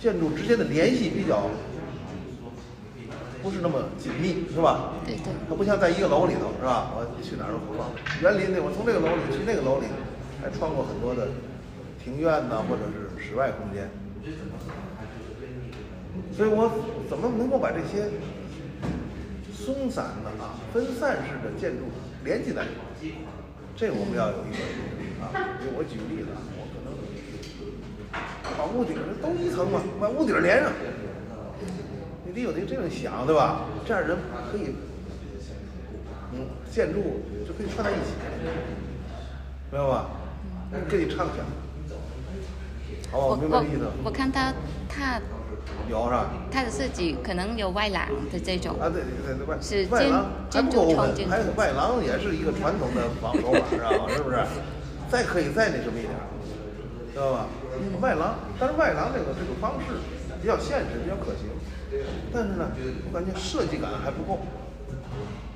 建筑之间的联系比较不是那么紧密，是吧？对对。它不像在一个楼里头，是吧？我去哪儿都方园林那我从这个楼里去那个楼里，还穿过很多的庭院呐，或者是室外空间。所以我怎么能够把这些松散的啊、分散式的建筑连起来？这个我们要有一个啊，就我举个例子啊，我可能把屋顶都一层嘛，把屋顶连上，你得有这这种想，对吧？这样人可以，嗯，建筑就可以串在一起，明白吧？可以畅想，好吧？我明白这意思我我看他他有是吧？他的设计可能有外廊的这种，啊，对对对，外是建外廊还建筑重建，还有外廊也是一个传统的仿手法，知道吧？是不是？再可以再那什么一点，知道吧？外廊，但是外廊这个这个方式比较现实，比较可行，但是呢，我感觉设计感还不够，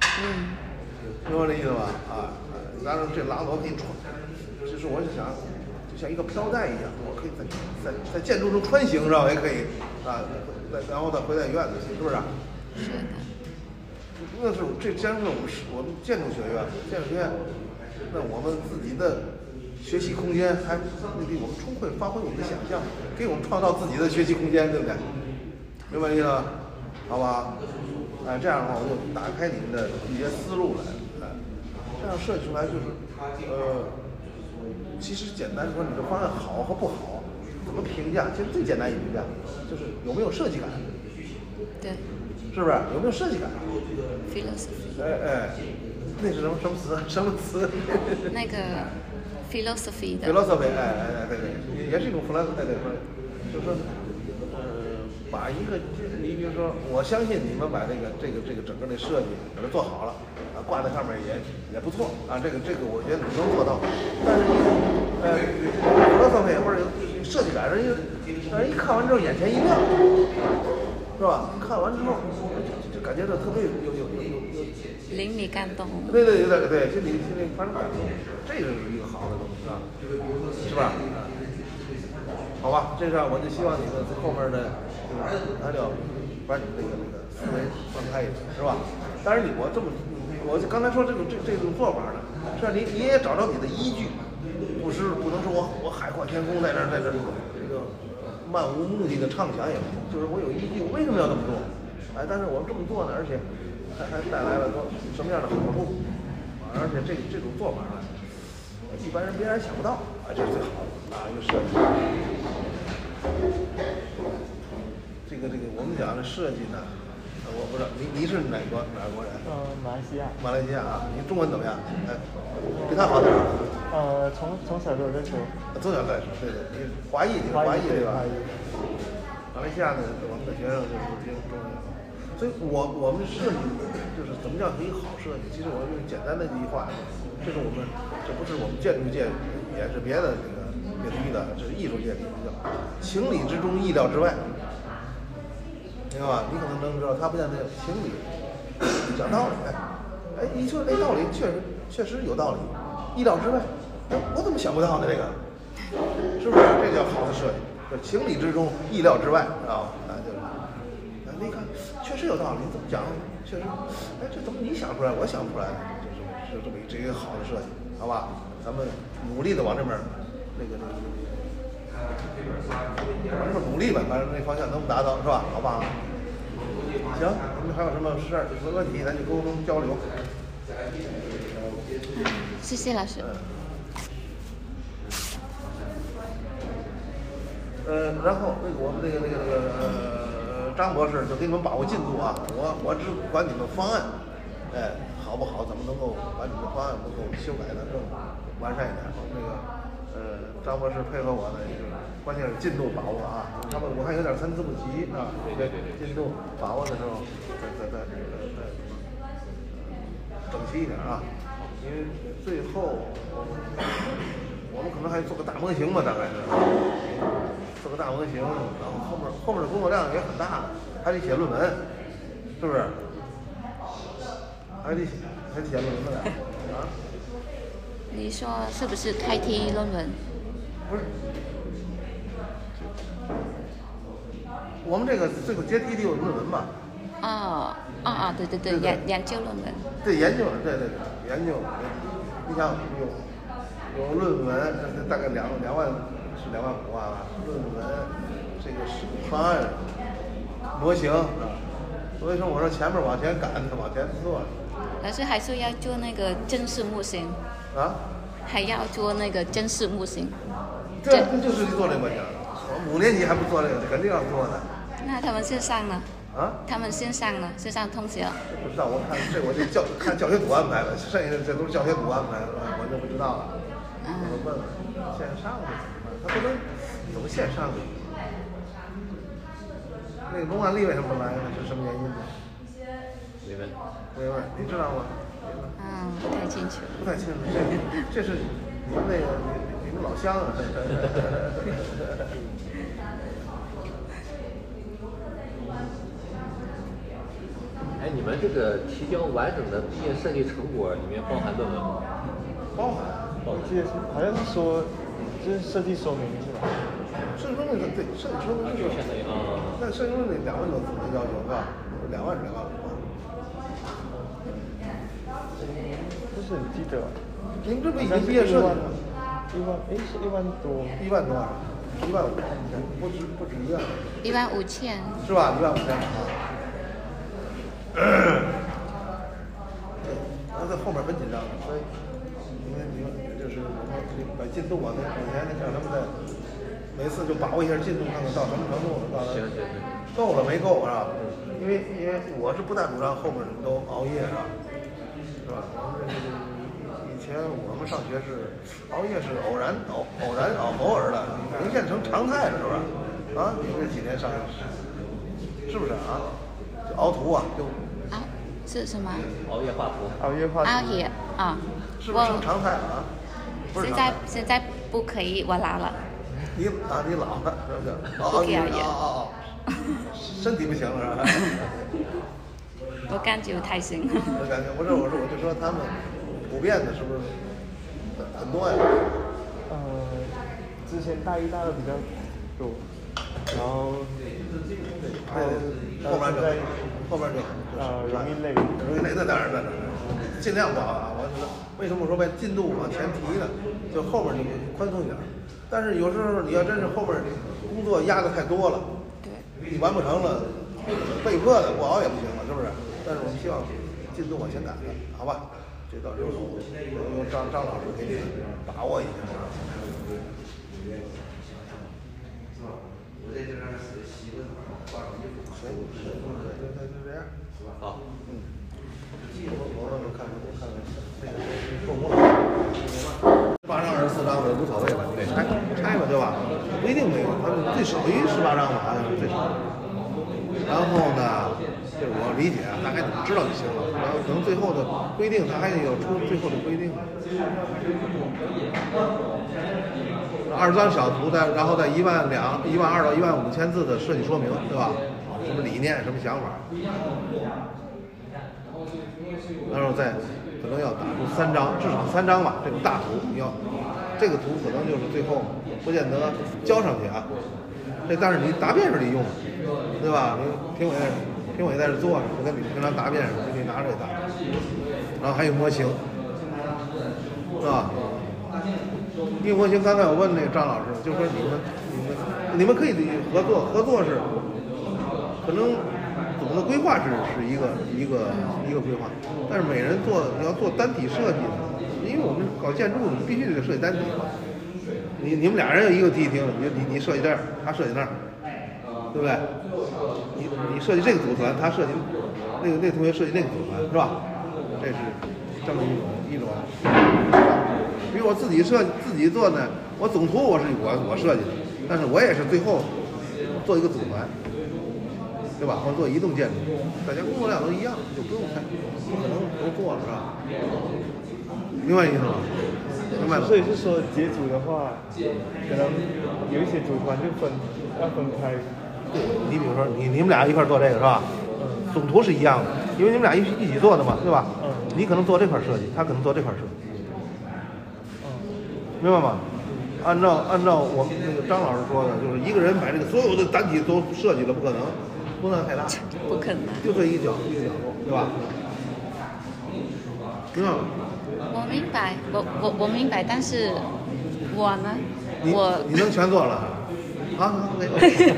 嗯，明白这意思吧？啊，当然这廊我可以穿，就是我是想，就像一个飘带一样，我可以在在在建筑中穿行，知道吧？也可以啊，再然后再回到院子去，是不是？是的，那是这将是我们是我们建筑学院，建筑学院，那我们自己的学习空间还那得我们充分发挥我们的想象，给我们创造自己的学习空间，对不对？明白意思吧？好吧？哎，这样的话我就打开你们的一些思路来，哎，这样设计出来就是，呃，其实简单说，你这方案好和不好，怎么评价？其实最简单一评价就是有没有设计感，对是不是？有没有设计感？，philosophy 哎哎，那是什么什么词？什么词 那个 philosophy。philosophy，哎哎哎，对对，也是一种 philosophy，对对，就是说，呃，把一个就是，你比如说，我相信你们把这个这个这个整个的设计给它做好了，啊，挂在上面也也不错啊，这个这个我觉得能做到，但是你呃，philosophy 或者有设计感，人家让人一看完之后眼前一亮，是吧？看完之后就就感觉到特别有有。邻里感动，对对对对对，心里心里发生感动，这个是一个好的东西啊，是吧？好吧，这样我就希望你们后面的，就是还得把你们这个这个思维放开一点，是吧？但是你我这么，我就刚才说这种这这种做法呢，是你你也找着你的依据，不是不能说我我海阔天空在这儿在这儿这个漫无目的的畅想也不行，就是我有依据，我为什么要这么做？哎，但是我这么做呢，而且还还带来了多什么样的好处？啊而且这这种做法呢，一般人别人想不到，啊，这是最好的啊，一个设计。这个这个，我们讲的设计呢，呃我不知道你你是哪国哪国人？嗯，马来西亚。马来西亚啊，你中文怎么样？哎，比他好点儿。呃，从从小就在说。从小在说，对对，你华裔，你是华裔对吧华？裔。马来西亚的我们的学生就是英中文，所以我我们设计就是怎么叫一个好设计？其实我用简单的一句话，这是我们这不是我们建筑界，也是别的那个领域的，这是艺术界里叫情理之中，意料之外。明白吧？你可能能知道，他不像那个情理，讲道理，哎，哎，你说那道理确实确实有道理，意料之外，哎，我怎么想不到呢？这个，是不是？这叫好的设计，就情理之中，意料之外，啊，啊，就是，哎，你有道理，你怎么讲？确实，哎，这怎么你想出来，我想不出来？就是是这么一这一个好的设计，好吧？咱们努力的往这边儿，那个那个。往这边努力吧，反正那方向能达到是吧？好吧？行，你们还有什么事儿、有问题，咱就沟通交流。谢谢老师。嗯呃，然后那个我们那个那个那个呃张博士就给你们把握进度啊，我我只管你们方案，哎，好不好？怎么能够把你们方案能够修改的更完善一点？那个呃张博士配合我呢，就是关键是进度把握啊，他们我看有点参差不齐啊，对对对，进度把握的时候再再再这个再整齐一点啊，因为最后我们可能还做个大模型吧，大概是。做个大模型，然后后面后面的工作量也很大，还得写论文，是不是？还得写还得写论文呢，啊？你说是不是开题论文？不是，我们这个这个阶梯得有论文吧？哦哦哦，对对对，对对研研究论文。对，研究，对对对，研究。你想有有论文，这大概两两万是两万五啊，论文这个是方案模型啊。所以说我说前面往前赶，往前做老师还是要做那个真实模型，啊。还要做那个真实模型。这这就是做这模型，我五年级还不做这个，肯定要做的那他们线上呢？啊。他们线上呢？线上通学。不知道，我看这我得教看教学组安排的，剩下的这都是教学组安排的，我就不知道了。我问问线上的？他不能怎么线上的？那个龙安利为什么不来呢？是什么原因呢？没问。没问，你知道吗？嗯，不太清楚。不太清楚，这这是你们那个你你们老乡啊。哎，你们这个提交完整的毕业设计成果里面包含论文吗？包含。我记得是好像是说，就是设计说明是吧？设计说明对，设计说明是就相当于啊，那设计说明得两万多字的要求是吧？两万是两万。不是很记得。你们这不已经毕业设计一万了吗？一万，哎是一万多。一万多啊？一万五，不止不止一万，一万五千。是吧？一万五千啊。那在后面很紧张的，所以把进度啊，那每天让他们在每次就把握一下进度，看看到什么程度了，到行行行，够了没够是吧？因为因为我是不太主张后面你们都熬夜是吧？是吧？我们这个以前我们上学是熬夜是偶然偶偶然偶偶尔的，现在成常态了是吧？啊，你这几年上是不是啊？就熬图啊，就啊，是什么？熬夜画图。熬夜画图。熬夜啊。是不是成常态了啊？不是现在现在不可以，我老了。你啊，你老了是不是？不可以熬夜哦哦哦，身体不行了是吧？我感觉太行。我感觉不是，我说我就说他们普遍的是不是很很多呀？呃，之前大一、大二比较多，然后还得后面就后面就呃容易累。容易累，那当然那当然，尽量不熬啊。我觉得为什么说把进度往前提呢？就后边你宽松一点。但是有时候你要真是后面工作压的太多了，对。你完不成了，被迫的不熬也不行了，是不是？但是我们希望进度往前赶的，好吧？这到时候由张张老师给你把握一下。行，是，那就就这样。好。嗯。我我我看看我看看那个够不够？十八张、二十四张的无所谓了，你得拆拆吧，对吧？不一定没有，他们最少于十八张吧，好像是最少。然后呢，这我理解，大概你们知道就行了。然后可能最后的规定，他还得有出最后的规定。二十张小图的，然后再一万两、一万二到一万五千字的设计说明，对吧？什么理念，什么想法？然后再可能要打出三张，至少三张吧。这个大图你要，这个图可能就是最后不见得交上去啊。这但是你答辩时得用，对吧？你评委评委在这坐着，就跟你平常答辩似的，你可以拿着这答。然后还有模型，是吧？因为模型，刚才我问那个张老师，就说你们你们你们可以合作，合作是可能总的规划是是一个一个一个规划，但是每人做你要做单体设计，因为我们搞建筑，你必须得设计单体嘛。你你们俩人有一个梯厅，你你你设计这儿，他设计那儿，对不对？你你设计这个组团，他设计那个那同学设计那个组团，是吧？这是这么一种一种。比如我自己设自己做呢，我总图我是我我设计的，但是我也是最后做一个组团，对吧？或者做移动建筑，大家工作量都一样，就不用太不可能都做了，是吧？明白意思吗？明白了。所以是说结组的话，可能有一些组团就分要分开。你比如说你你们俩一块做这个是吧？总图是一样的，因为你们俩一起一起做的嘛，对吧？嗯。你可能做这块设计，他可能做这块设计，嗯。明白吗？按照按照我们那个张老师说的，就是一个人把这个所有的单体都设计了，不可能，工作量太大，不可能。就这一角一个角落，对吧？我明白，我我我明白，但是我呢，你我你能全做了？好，好，OK。行，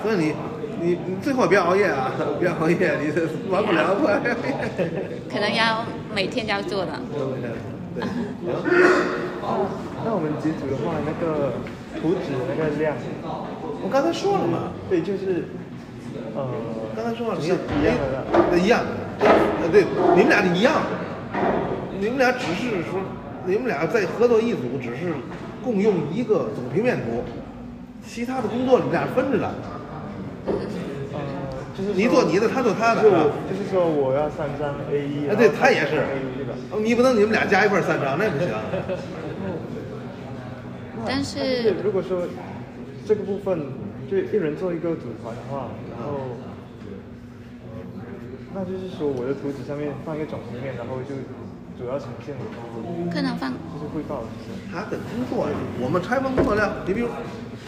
所以你你你最好别熬夜啊，别熬夜，你这完不了快。可能要每天要做的。对，行。那我们几组的话，那个图纸那个量，我刚才说了嘛，对，就是呃，刚才说了，是一样的，一样的，呃，对，你们俩是一样，你们俩只是说，你们俩在合作一组，只是共用一个总平面图，其他的工作你们俩分着的，你做你的，他做他的，就是说我要三张 A 一，哎，对他也是。哦你不能你们俩加一块儿三张，那不行。但是是如果说这个部分就一人做一个组团的话，然后那就是说我的图纸上面放一个总平面，然后就主要呈现我可能放就是汇报，就是他的工作呀，我们拆分工作量，你比如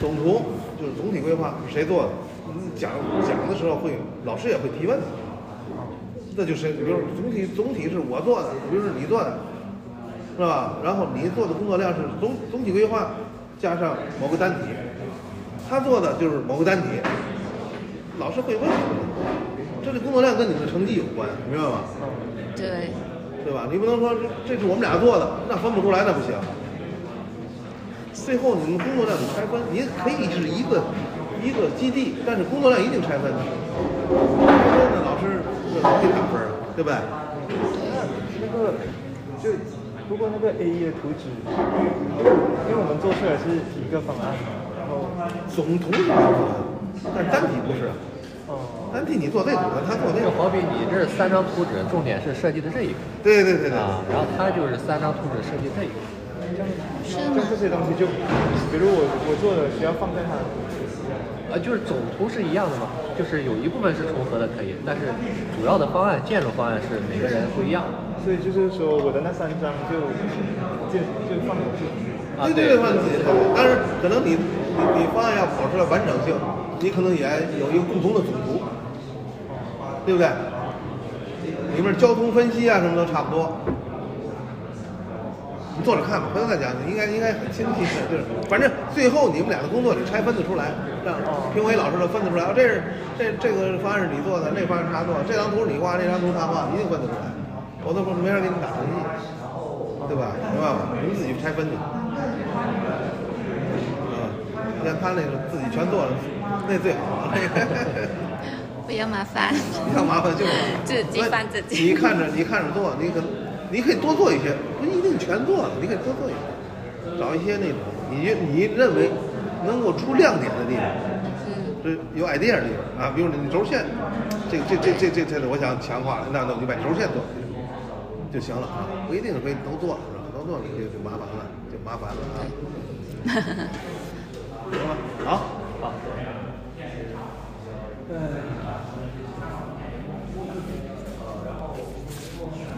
总图就是总体规划谁做的，你讲讲的时候会老师也会提问的，这就是比如总体总体是我做的，比如是你做的，是吧？然后你做的工作量是总总体规划加上某个单体，他做的就是某个单体，老师会问你，这个工作量跟你们的成绩有关，明白吗？对，对吧？你不能说这这是我们俩做的，那分不出来，那不行。最后你们工作量你拆分，你可以是一个一个基地，但是工作量一定拆分的。拆分呢，老师这给打分儿，对不对？那个就不过那个 A 一的图纸，因为我们做出来是一个方案嘛，然后总图是这样做的，但是单体不是。哦、单体你做这组的，他做那个。就好比你这三张图纸，重点是设计的这一个对对对对。啊，然后他就是三张图纸设计这一个。是像吗这？些东西就，比如我我做的需要放在它的图纸上，呃，就是总图是一样的嘛，就是有一部分是重合的可以，但是主要的方案、建筑方案是每个人不一样。所以就是说我的那三张就就就放进去。啊，对对对，放自己做。但是可能你你你方案要保持了完整性，你可能也有一个共同的总图，对不对？里面交通分析啊什么都差不多。你坐着看吧，回头再讲，应该应该很清晰的，就是反正最后你们俩的工作你拆分得出来，让评委老师都分得出来，哦，这是这这个方案是你做的，那方案是他做的，这张图是你画，那张图他画，一定分得出来，否则说没人给你打成绩，对吧？明白吗？你们自己拆分去。嗯，你看他那个自己全做了，那最好，那个。不要麻烦。不要麻烦就是 自己翻自己你看着你看着做，你可你可以多做一些，不一定全做了，你可以多做一些，找一些那种你你认为能够出亮点的地方，这有 idea 的地方啊，比如你轴线，这个这这这这这我想强化了，那那我就把轴线做就行了啊，不一定非都做了是吧？都做了就就麻烦了，就麻烦了啊。行吧，好。唉